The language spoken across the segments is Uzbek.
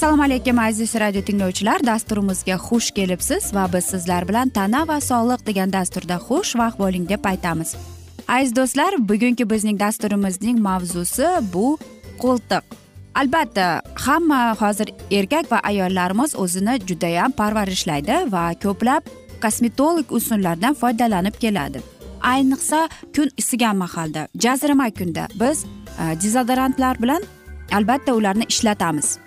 assalomu alaykum aziz radio tinglovchilar. Dasturimizga xush kelibsiz va biz sizlar bilan tana va sog'liq degan dasturda xushvaqt bo'ling deb aytamiz. Aziz do'stlar bugungi bizning dasturimizning mavzusi bu qo'ltiq. Albatta hamma hozir erkak va ayollarimiz o'zini judayam parvarishlaydi va ko'plab kosmetolog usullardan foydalanib keladi. Ayniqsa kun isigan mahalda jazirama kunda biz e, dezodorantlar bilan albatta ularni ishlatamiz.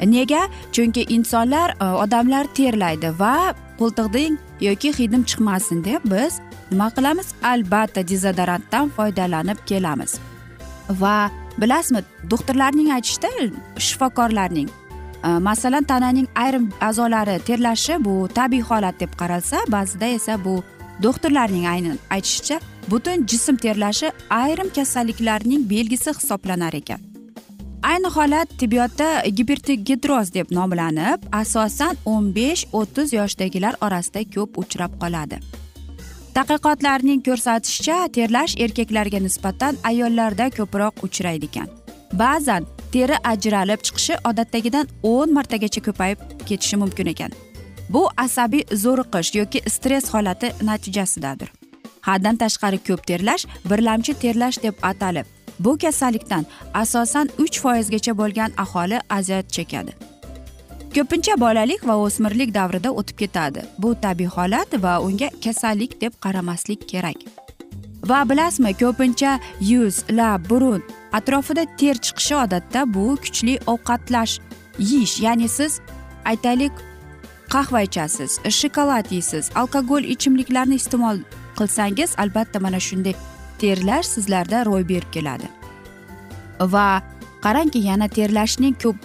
E, nega? Chunki insonlar e, odamlar terlaydi va qo'ltiqding yoki hidim chiqmasin deb biz nima qilamiz? Albatta dezodorantdan foydalanib kelamiz. Va bilasizmi doktorlarning aytishicha shifokorlarning Э, masalan tananing ayrim a'zolari terlashi bu tabiiy holat deb qaralsa ba'zida esa bu doktorlarning aynan aytishicha butun jism terlashi ayrim kasalliklarning belgisi hisoblanar ekan. Ayni holat tibbiyotda gipertigidroz deb nomlanib asosan o'n besh o'ttiz yoshdagilar orasida ko'p uchrab qoladi. Tadqiqotlarning ko'rsatishicha terlash erkaklarga nisbatan ayollarda ko'proq uchraydi ekan. Ba'zan teri ajralib chiqishi odatdagidan o'n martagacha ko'payib ketishi mumkin ekan. Bu asabiy zo'riqish yoki stress holati natijasidadir. Haddan tashqari ko'p terlash birlamchi terlash deb atalib bu kasallikdan asosan uch foizgacha bo'lgan aholi aziyat chekadi. Ko'pincha bolalik va o'smirlik davrida o'tib ketadi. Bu tabiiy holat va unga kasallik deb qaramaslik kerak. Va bilasizmi ko'pincha yuz lab burun atrofida ter chiqishi odatda bu kuchli ovqatlash yeyish ya'ni siz aytaylik qahva ichasiz shokolad yeysiz alkogol ichimliklarni iste'mol qilsangiz albatta mana shunday terlash sizlarda ro'y berib keladi. Va qarangki yana terlashning ko'p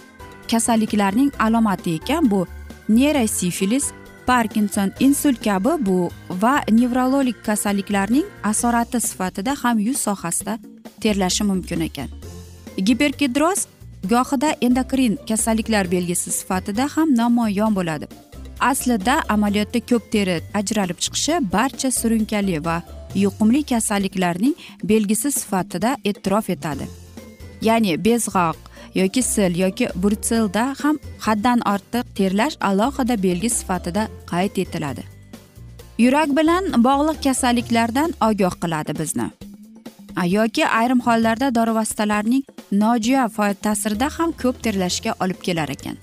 kasalliklarning alomati ekan bu neyrosifilis parkinson insult kabi bu va nevrologik kasalliklarning asorati sifatida ham yuz sohasida terlashi mumkin ekan. Gipergidroz gohida endokrin kasalliklar belgisi sifatida ham namoyon bo'ladi. Aslida amaliyotda ko'p teri ajralib chiqishi barcha surunkali va yuqumli kasalliklarning belgisi sifatida e'tirof etadi. Ya'ni bezg'oq yoki sil yoki burtselda ham haddan ortiq terlash alohida belgi sifatida qayd etiladi. Yurak bilan bog'liq kasalliklardan ogoh qiladi bizni. Yoki ayrim hollarda dori vositalarining nojo'ya ta'sirida ham ko'p terlashga olib kelar ekan.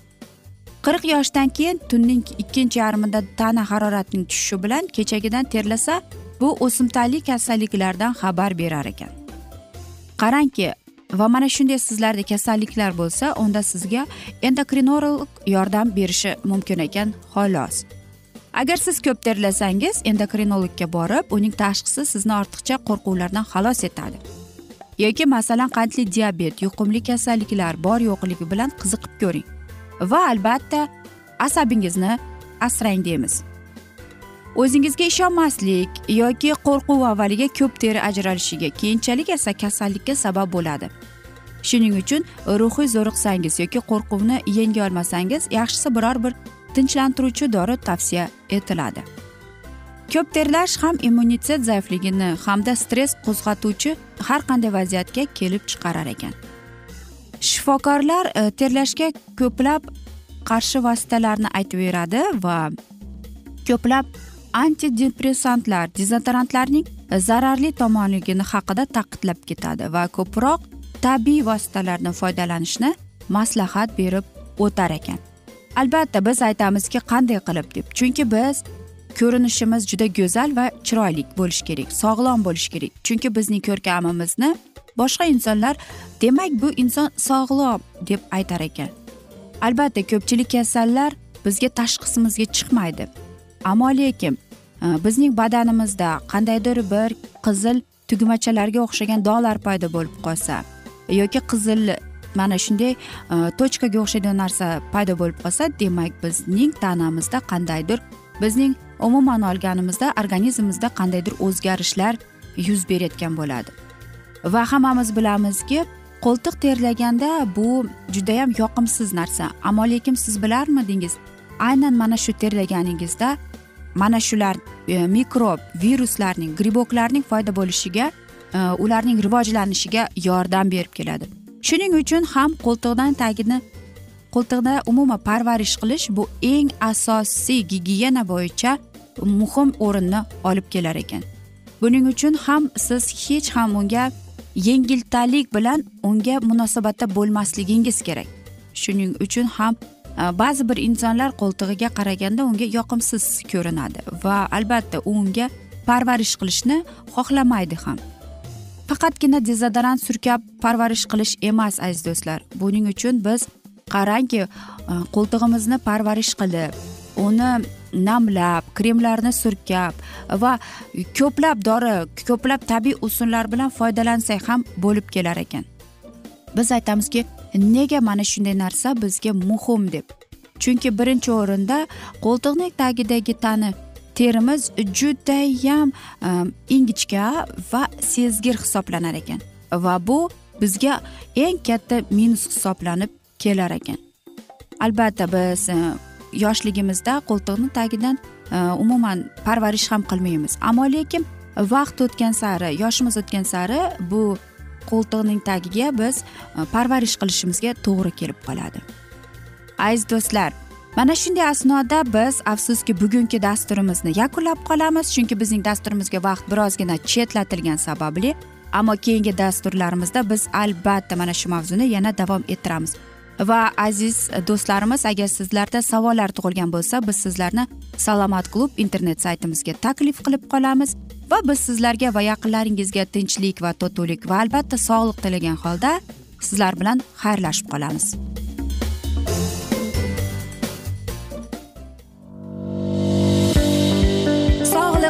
Qirq yoshdan keyin tunning ikkinchi yarmida tana haroratining tushishi bilan kechagidan terlasa bu o'simtali kasalliklardan xabar berar ekan. Qarangki va mana shunday sizlarda kasalliklar bo'lsa unda sizga endokrinolog yordam berishi mumkin ekan xolos. Agar siz ko'p terlasangiz endokrinologga borib uning tashxisi sizni ortiqcha qo'rquvlardan xalos etadi. Yoki masalan qandli diabet yuqumli kasalliklar bor yo'qligi bilan qiziqib ko'ring. Va albatta asabingizni asrang deymiz. O'zingizga ishonmaslik yoki qo'rquv avvaliga ko'p teri ajralishiga keyinchalik esa kasallikka sabab bo'ladi. Shuning uchun ruhiy zo'riqsangiz yoki qo'rquvni yenga olmasangiz yaxshisi biror bir tinchlantiruvchi dori tavsiya etiladi. Ko'p terlash ham immunitet zaifligini hamda stress qo'zg'atuvchi har qanday vaziyatga kelib chiqarar ekan. Shifokorlar e, terlashga ko'plab qarshi vositalarni aytib beradi va ko'plab antidepressantlar dezodorantlarning zararli tomonligini haqida ta'kidlab ketadi va ko'proq tabiiy vositalardan foydalanishni maslahat berib o'tar ekan. Albatta biz aytamizki qanday qilib deb. Chunki biz ko'rinishimiz juda go'zal va chiroyli bo'lishi kerak sog'lom bo'lishi kerak. Chunki bizning ko'rkamimizni boshqa insonlar demak bu inson sog'lom deb aytar ekan. Albatta ko'pchilik kasallar bizga tashxisimizga chiqmaydi. Ammo lekin e, bizning badanimizda qandaydir bir qizil tugmachalarga o'xshagan dog'lar paydo bo'lib qolsa yoki qizil mana shunday e, tochkaga o'xshagan narsa paydo bo'lib qolsa demak bizning tanamizda qandaydir bizning umuman olganimizda organizmimizda qandaydir o'zgarishlar yuz berayotgan bo'ladi. Va hammamiz bilamizki qo'ltiq terlaganda bu judayam yoqimsiz narsa. Ammo lekin siz bilarmidingiz aynan mana shu terlaganingizda mana shular e, mikrob viruslarning griboklarning paydo bo'lishiga e, ularning rivojlanishiga yordam berib keladi. Shuning uchun ham qo'ltiqdan tagini qo'ltiqda umuman parvarish qilish bu eng asosiy gigiyena bo'yicha muhim o'rinni olib kelar ekan. Buning uchun ham siz hech ham unga yengiltalik bilan unga munosabatda bo'lmasligingiz kerak. Shuning uchun ham e, ba'zi bir insonlar qo'ltig'iga qaraganda unga yoqimsiz ko'rinadi va albatta u unga parvarish qilishni xohlamaydi ham. Faqatgina dezodorant surkab parvarish qilish emas aziz do'stlar. Buning uchun biz qarangki e, qo'ltig'imizni parvarish qilib uni namlab kremlarni surkab va ko'plab dori ko'plab tabiiy usullar bilan foydalansak ham bo'lib kelar ekan. Biz aytamizki nega mana shunday narsa bizga muhim deb. Chunki birinchi o'rinda qo'ltiqning tagidagi tani terimiz judayam ingichka va sezgir hisoblanar ekan va bu bizga eng katta minus hisoblanib kelar ekan. Albatta biz yoshligimizda qo'ltiqni tagidan umuman parvarish ham qilmaymiz. Ammo lekin vaqt o'tgan sari yoshimiz o'tgan sari bu qo'ltiqning tagiga biz parvarish qilishimizga to'g'ri kelib qoladi. Aziz do'stlar mana shunday asnoda biz afsuski bugungi dasturimizni yakunlab qolamiz. Chunki bizning dasturimizga vaqt birozgina chetlatilgani sababli ammo keyingi dasturlarimizda biz albatta mana shu mavzuni yana davom ettiramiz. Va aziz do'stlarimiz agar sizlarda savollar tug'ilgan bo'lsa biz sizlarni salomat klub internet saytimizga taklif qilib qolamiz. Va biz sizlarga va yaqinlaringizga tinchlik va totuvlik va albatta sog'liq tilagan holda sizlar bilan xayrlashib qolamiz.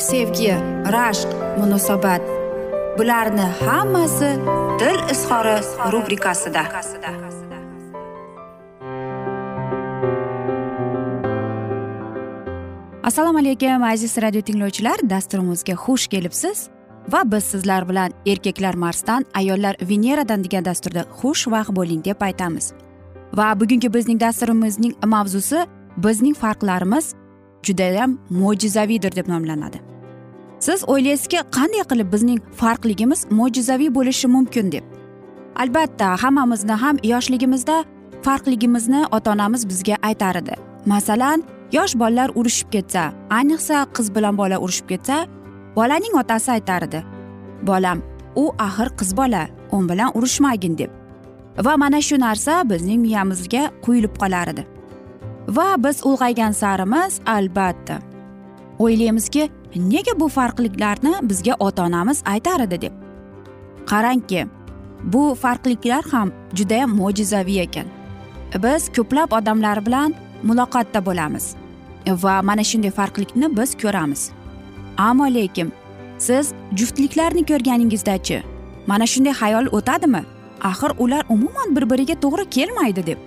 sevgi rashq munosabat. Bularni hammasi dil izhori rubrikasida. Assalomu alaykum aziz radio tinglovchilar. Dasturimizga xush kelibsiz. Va biz sizlar bilan erkaklar marsdan ayollar veneradan degan dasturda xushvaqt bo'ling deb aytamiz. Va bugungi bizning dasturimizning mavzusi bizning farqlarimiz judayam mo'jizaviydir deb nomlanadi. Siz o'ylaysizki qanday qilib bizning farqligimiz mo'jizaviy bo'lishi mumkin deb. Albatta hammamizni ham yoshligimizda farqligimizni ota onamiz bizga aytar edi. Masalan yosh bolalar urushib ketsa ayniqsa qiz bilan bola urushib ketsa bolaning otasi aytar edi bolam u axir qiz bola u bilan urushmagin deb. Va mana shu narsa bizning miyamizga quyilib qolar edi. Va biz ulg'aygan sarimiz albatta. O'ylaymizki nega bu farqliklarni bizga ota onamiz aytar edi deb. Qarangki bu farqliklar ham judayam mo'jizaviy ekan. Biz ko'plab odamlar bilan muloqotda bo'lamiz va mana shunday farqlikni biz ko'ramiz. Ammo lekin siz juftliklarni ko'rganingizdachi mana shunday xayol o'tadimi? Axir ular umuman bir biriga to'g'ri kelmaydi deb.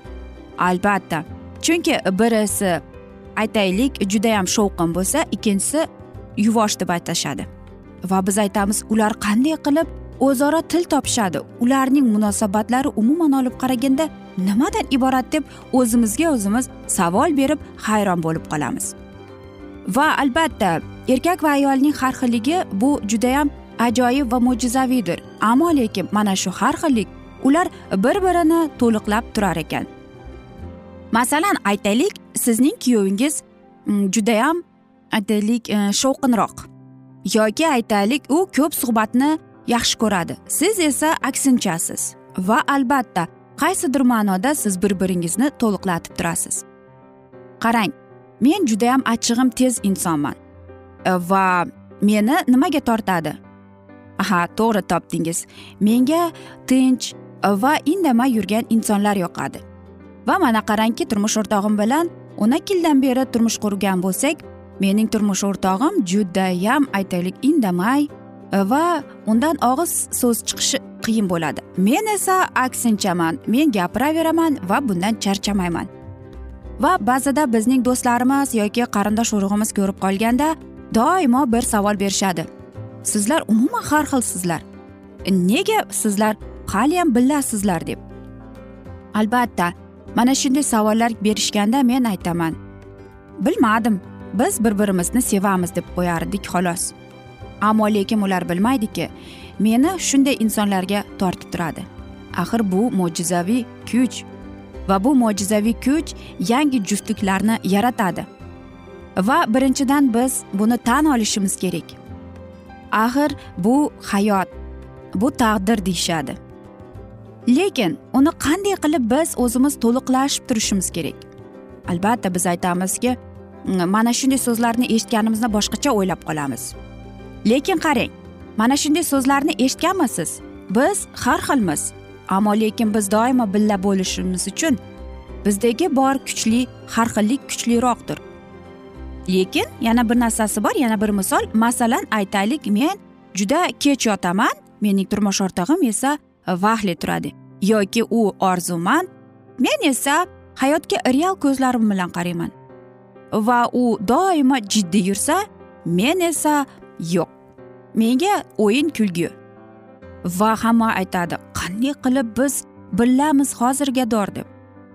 Albatta chunki birisi aytaylik judayam shovqin bo'lsa ikkinchisi yuvosh deb atashadi va biz aytamiz ular qanday qilib o'zaro til topishadi? Ularning munosabatlari umuman olib qaraganda nimadan iborat deb o'zimizga o'zimiz savol berib hayron bo'lib qolamiz. Va albatta erkak va ayolning har xilligi bu judayam ajoyib va mo'jizaviydir ammo lekin mana shu har xillik ular bir birini to'liqlab turar ekan. Masalan aytaylik sizning kuyovingiz mm, judayam aytaylik e, shovqinroq. Yoki aytaylik u ko'p suhbatni yaxshi ko'radi. Siz esa aksinchasiz. Va albatta qaysidir ma'noda siz bir biringizni to'liqlatib turasiz. Qarang men judayam achchig'im tez insonman. E, va meni nimaga tortadi? Aha to'g'ri topdingiz. Menga tinch e, va indamay yurgan insonlar yoqadi. Va mana qarangki turmush o'rtog'im bilan o'n ikki yildan beri turmush qurgan bo'lsak mening turmush o'rtog'im judayam aytaylik indamay e, va undan og'iz so'z chiqishi qiyin bo'ladi. Men esa aksinchaman men gapiraveraman va bundan charchamayman. Va ba'zida bizning do'stlarimiz yoki qarindosh urug'imiz ko'rib qolganda doimo bir savol berishadi. Sizlar umuman har xilsizlar e, nega sizlar haliyam billasizlar deb. Albatta mana shunday savollar berishganda men aytaman. Bilmadim. Biz bir birimizni sevamiz deb qo'yardik xolos. Ammo lekin ular bilmaydiki meni shunday insonlarga tortib turadi. Axir bu mo'jizaviy kuch va bu mo'jizaviy kuch yangi juftliklarni yaratadi. Va birinchidan biz buni tan olishimiz kerak. Axir bu hayot bu taqdir deyishadi. Lekin uni qanday qilib biz o'zimiz to'liqlashib turishimiz kerak? Albatta biz aytamizki mana shunday so'zlarni eshitganimizda boshqacha o'ylab qolamiz. Lekin qarang mana shunday so'zlarni eshitganmisiz? Biz har xilmiz ammo lekin biz doimo birga bo'lishimiz uchun bizdagi bor kuchli har xillik kuchliroqdir. Lekin yana bir narsasi bor yana bir misol. Masalan aytaylik men juda kech yotaman mening turmush o'rtog'im esa vahli turadi yoki u orzumand men esa hayotga real ko'zlarim bilan qarayman va u doimo jiddiy yursa men esa yo'q. Menga o'yin kulgi. Va hamma aytadi qanday qilib biz bilamiz hozirgador deb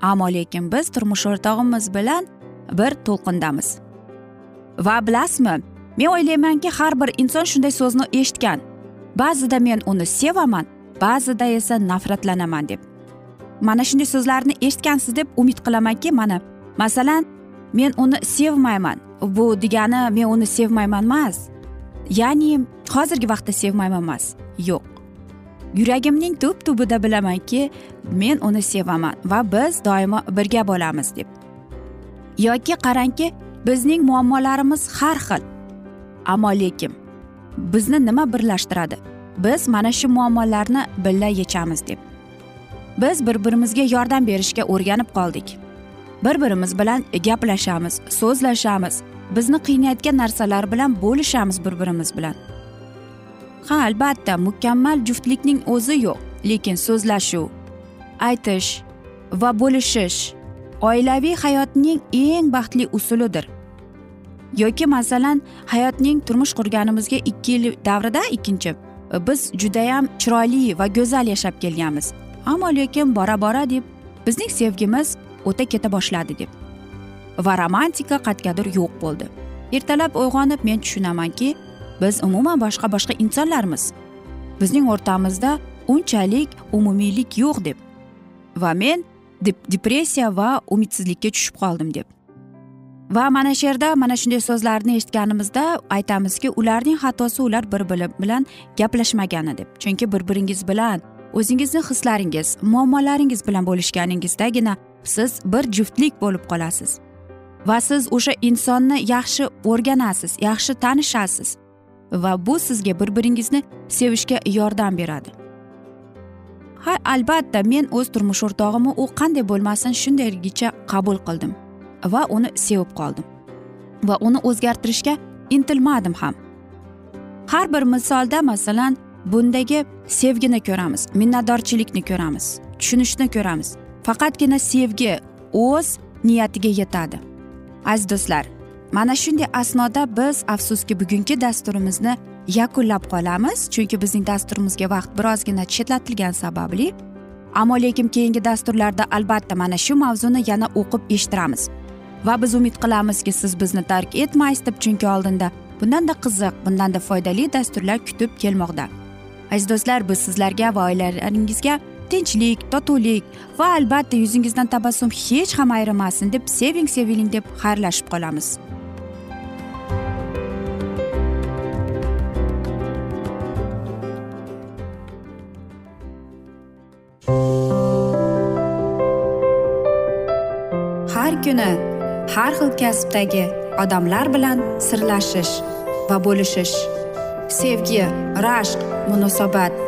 ammo lekin biz turmush o'rtog'imiz bilan bir to'lqindamiz. Va bilasizmi men o'ylaymanki har bir inson shunday so'zni eshitgan. Ba'zida men uni sevaman ba'zida esa nafratlanaman deb. Mana shunday so'zlarni eshitgansiz deb umid qilamanki mana masalan men uni sevmayman. Bu degani men uni sevmayman emas ya'ni hozirgi vaqtda sevmayman emas yo'q. Yuragimning tub tubida bilamanki men uni sevaman va biz doimo birga bo'lamiz deb. Yoki qarangki bizning muammolarimiz har xil. Ammo lekin bizni nima birlashtiradi? Biz mana shu muammolarni birga yechamiz deb. Biz bir birimizga yordam berishga o'rganib qoldik. Bir birimiz bilan gaplashamiz so'zlashamiz bizni qiynayotgan narsalar bilan bo'lishamiz bir birimiz bilan. Ha albatta mukammal juftlikning o'zi yo'q lekin so'zlashuv aytish va bo'lishish oilaviy hayotning eng baxtli usulidir. Yoki masalan hayotning turmush qurganimizga ikki yil davrida ikkinchi biz judayam chiroyli va go'zal yashab kelganmiz. Ammo lekin bora bora deb bizning sevgimiz o'ta keta boshladi deb. Va romantika qatgadir yo'q bo'ldi. Ertalab uyg'onib men tushunamanki biz umuman boshqa boshqa insonlarmiz. Bizning o'rtamizda unchalik umumiylik yo'q deb. Va men depressiya va umidsizlikka tushib qoldim deb. Va mana shu yerda mana shunday so'zlarni eshitganimizda aytamizki ularning xatosi ular bir biri bilan gaplashmagani deb. Chunki bir biringiz bilan o'zingizni hislaringiz muammolaringiz bilan bo'lishganingizdagina siz bir juftlik bo'lib qolasiz. Va siz o'sha insonni yaxshi o'rganasiz yaxshi tanishasiz. Va bu sizga bir biringizni sevishga yordam beradi. Ha albatta men o'z turmush o'rtog'imni u qanday bo'lmasin shundayligicha qabul qildim va uni sevib qoldim. Va uni o'zgartirishga intilmadim ham. Har bir misolda masalan bundagi sevgini ko'ramiz minnatdorchilikni ko'ramiz tushunishni ko'ramiz. Faqatgina sevgi o'z niyatiga yetadi. Aziz do'stlar mana shunday asnoda biz afsuski bugungi dasturimizni yakunlab qolamiz chunki bizning dasturimizga vaqt birozgina chetlatilgani sababli. Ammo lekin keyingi dasturlarda albatta mana shu mavzuni yana o'qib eshittiramiz. Va biz umid qilamizki siz bizni tark etmaysiz deb chunki oldinda bundanda qiziq bundanda foydali dasturlar kutib kelmoqda. Aziz do'stlar biz sizlarga va oilalaringizga tinchlik totuvlik va albatta yuzingizdan tabassum hech ham ayrimasin deb seving seviling deb xayrlashib qolamiz. Har kuni har xil kasbdagi odamlar bilan sirlashish va bo'lishish. Sevgi rashq munosabat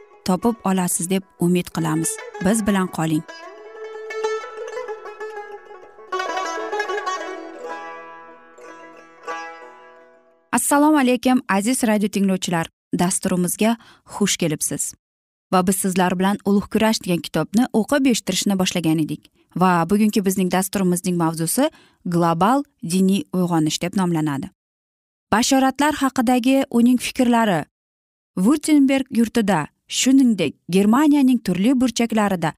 topib olasiz deb umid qilamiz. Biz bilan qoling. Assalomu alaykum aziz radio tinglovchilar. Dasturimizga xush kelibsiz. Va biz sizlar bilan ulug' kurash degan kitobni o'qib eshittirishni boshlagan edik. Va bugungi bizning dasturimizning mavzusi global diniy uyg'onish deb nomlanadi. Bashoratlar haqidagi uning fikrlari. Vurtenberg yurtida shuningdek germaniyaning turli burchaklarida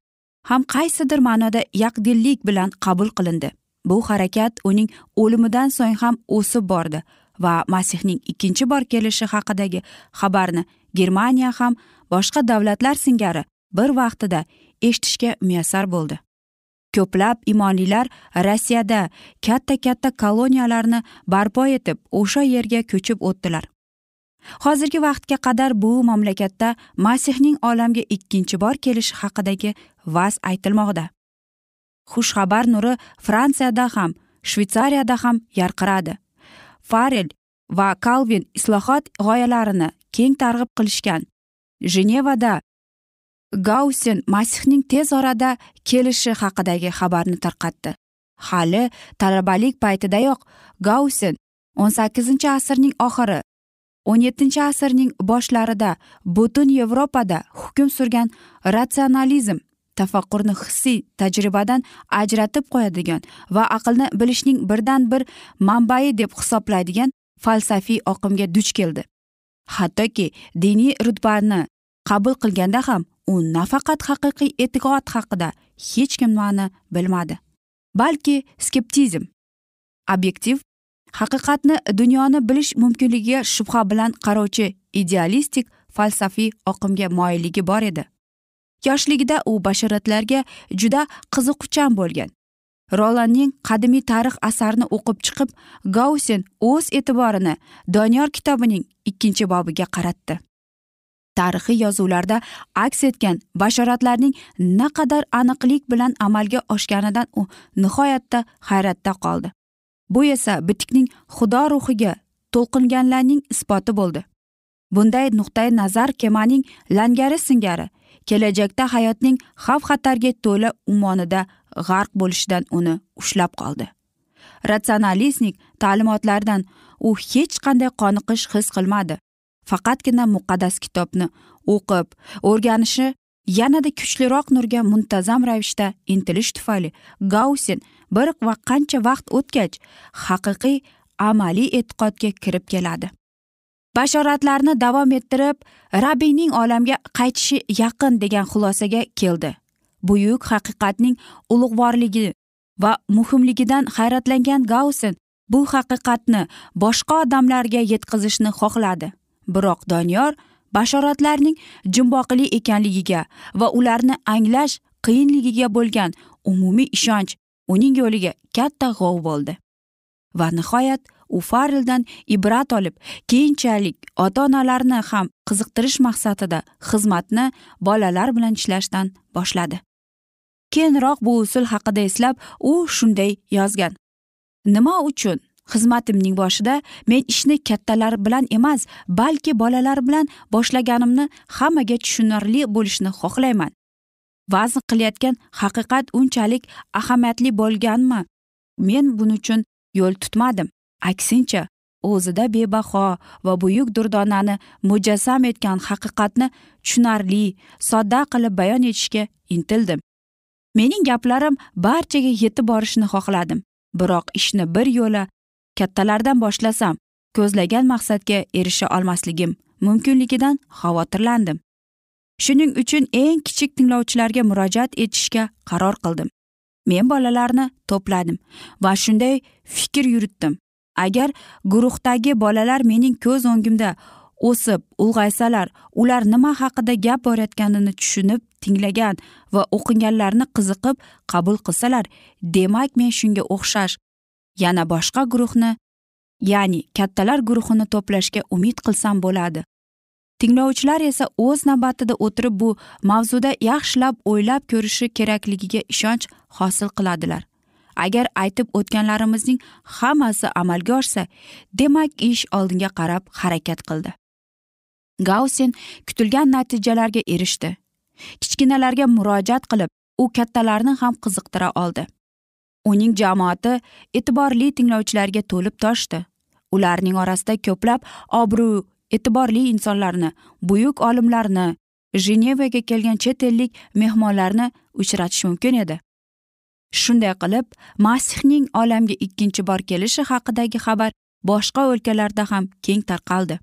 ham qaysidir ma'noda yaqdillik bilan qabul qilindi. Bu harakat uning o'limidan so'ng ham o'sib bordi va masihning ikkinchi bor kelishi haqidagi xabarni germaniya ham boshqa davlatlar singari bir vaqtida eshitishga muyassar bo'ldi. Ko'plab imonlilar rossiyada katta katta koloniyalarni barpo etib o'sha yerga ko'chib o'tdilar. Hozirgi vaqtga qadar bu mamlakatda masihning olamga ikkinchi bor kelishi haqidagi vaz aytilmoqda. Xushxabar nuri fransiyada ham shvetsariyada ham yarqiradi. Farel va kalvin islohot g'oyalarini keng targ'ib qilishgan. Jenevada gausen masihning tez orada kelishi haqidagi xabarni tarqatdi. Hali talabalik paytidayoq gausen o'n sakkizinchi asrning oxiri o'n yettinchi asrning boshlarida butun yevropada hukm surgan ratsionalizm tafakkurni hissiy tajribadan ajratib qo'yadigan va aqlni bilishning birdan bir manbai deb hisoblaydigan falsafiy oqimga duch keldi. Hattoki diniy rutbani qabul qilganda ham u nafaqat haqiqiy e'tiqod haqida hech nimani bilmadi. Balki skeptizm. Obyektiv haqiqatni dunyoni bilish mumkinligiga shubha bilan qarovchi idealistik falsafiy oqimga moyilligi bor edi. Yoshligida u bashoratlarga juda qiziquvchan bo'lgan. Rolanning qadimiy tarix asarini o'qib chiqib gausen o'z e'tiborini doniyor kitobining ikkinchi bobiga qaratdi. Tarixiy yozuvlarda aks etgan bashoratlarning naqadar aniqlik bilan amalga oshganidan u nihoyatda hayratda qoldi. Bu esa bitikning xudo ruhiga to'lqinganlarning isboti bo'ldi. Bunday nuqtai nazar kemaning langari singari kelajakda hayotning xavf xatarga to'la umonida g'arq bo'lishidan uni ushlab qoldi. Ratsionalistnik ta'limotlaridan u hech qanday qoniqish his qilmadi. Faqatgina muqaddas kitobni o'qib o'rganishi yanada kuchliroq nurga muntazam ravishda intilish tufayli gausen bir va qancha vaqt o'tgach haqiqiy amaliy e'tiqodga kirib keladi. Bashoratlarni davom ettirib rabbiyning olamga qaytishi yaqin degan xulosaga keldi. Buyuk haqiqatning ulug'vorligi va muhimligidan hayratlangan gausen bu haqiqatni boshqa odamlarga yetkazishni xohladi. Biroq doniyor bashoratlarning jumboqli ekanligiga va ularni anglash qiyinligiga bo'lgan umumiy ishonch uning yo'liga katta g'ov bo'ldi. Va nihoyat u fareldan ibrat olib keyinchalik ota onalarni ham qiziqtirish maqsadida xizmatni bolalar bilan ishlashdan boshladi. Keyinroq bu usul haqida eslab u shunday yozgan. Nima uchun xizmatimning boshida men ishni kattalar bilan emas balki bolalar bilan boshlaganimni hammaga tushunarli bo'lishini xohlayman. Vazn qilayotgan haqiqat unchalik ahamiyatli bo'lganmi? Men buning uchun yo'l tutmadim. Aksincha o'zida bebaho va buyuk durdonani mujassam etgan haqiqatni tushunarli sodda qilib bayon etishga intildim. Mening gaplarim barchaga yetib borishini xohladim. Biroq ishni bir yo'la kattalardan boshlasam ko'zlagan maqsadga erisha olmasligim mumkinligidan xavotirlandim. Shuning uchun eng kichik tinglovchilarga murojaat etishga qaror qildim. Men bolalarni to'pladim va shunday fikr yuritdim. Agar guruhdagi bolalar mening ko'z o'ngimda o'sib ulg'aysalar ular nima haqida gap borayotganini tushunib tinglagan va o'qiganlarini qiziqib qabul qilsalar demak men shunga o'xshash. Yana boshqa guruhni ya'ni kattalar guruhini to'plashga umid qilsam bo'ladi. Tinglovchilar esa o'z navbatida o'tirib bu mavzuda yaxshilab o'ylab ko'rishi kerakligiga ishonch hosil qiladilar. Agar aytib o'tganlarimizning hammasi amalga oshsa demak ish oldinga qarab harakat qildi. Gausen kutilgan natijalarga erishdi. Kichkinalarga murojaat qilib u kattalarni ham qiziqtira oldi. Uning jamoati e'tiborli tinglovchilarga to'lib toshdi. Ularning orasida ko'plab obro' e'tiborli insonlarni buyuk olimlarni jenevaga kelgan chet ellik mehmonlarni uchratish mumkin edi. Shunday qilib masihning olamga ikkinchi bor kelishi haqidagi xabar boshqa o'lkalarda ham keng tarqaldi.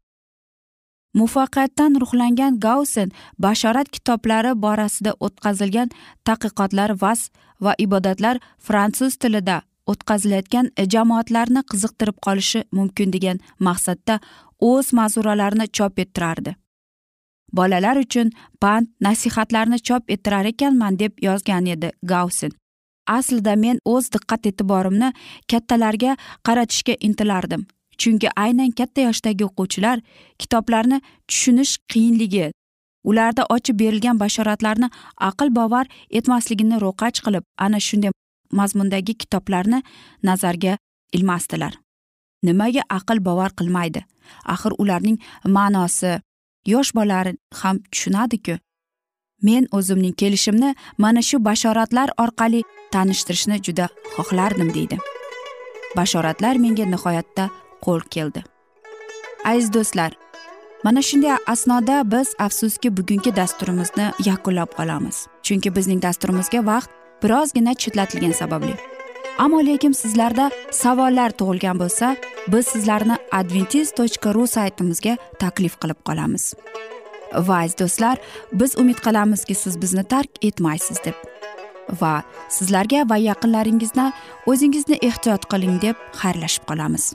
Muvaffaqiyatdan ruhlangan gausen bashorat kitoblari borasida o'tkazilgan tadqiqotlar vas va ibodatlar fransuz tilida o'tkazilayotgan e, jamoatlarni qiziqtirib qolishi mumkin degan maqsadda o'z ma'zuralarini chop ettirardi. Bolalar uchun pand nasihatlarni chop ettirar ekanman deb yozgan edi gausen aslida men o'z diqqat e'tiborimni kattalarga qaratishga intilardim chunki aynan katta yoshdagi o'quvchilar kitoblarni tushunish qiyinligi ularda ochib berilgan bashoratlarni aql bovar etmasligini ro'qach qilib ana shunday mazmundagi kitoblarni nazarga ilmasdilar. Nimaga aql bovar qilmaydi? Axir ularning ma'nosi yosh bolalar ham tushunadiku. Men o'zimning kelishimni mana shu bashoratlar orqali tanishtirishni juda xohlardim deydi. Bashoratlar menga nihoyatda qo'l keldi. Aziz do'stlar mana shunday asnoda biz afsuski bugungi dasturimizni yakunlab qolamiz chunki bizning dasturimizga vaqt birozgina chetlatilgani sababli. Ammo lekin sizlarda savollar tug'ilgan bo'lsa biz sizlarni adventis tochka ru saytimizga taklif qilib qolamiz. Va aziz do'stlar biz umid qilamizki siz bizni tark etmaysiz deb. Va sizlarga va yaqinlaringizga o'zingizni ehtiyot qiling deb xayrlashib qolamiz.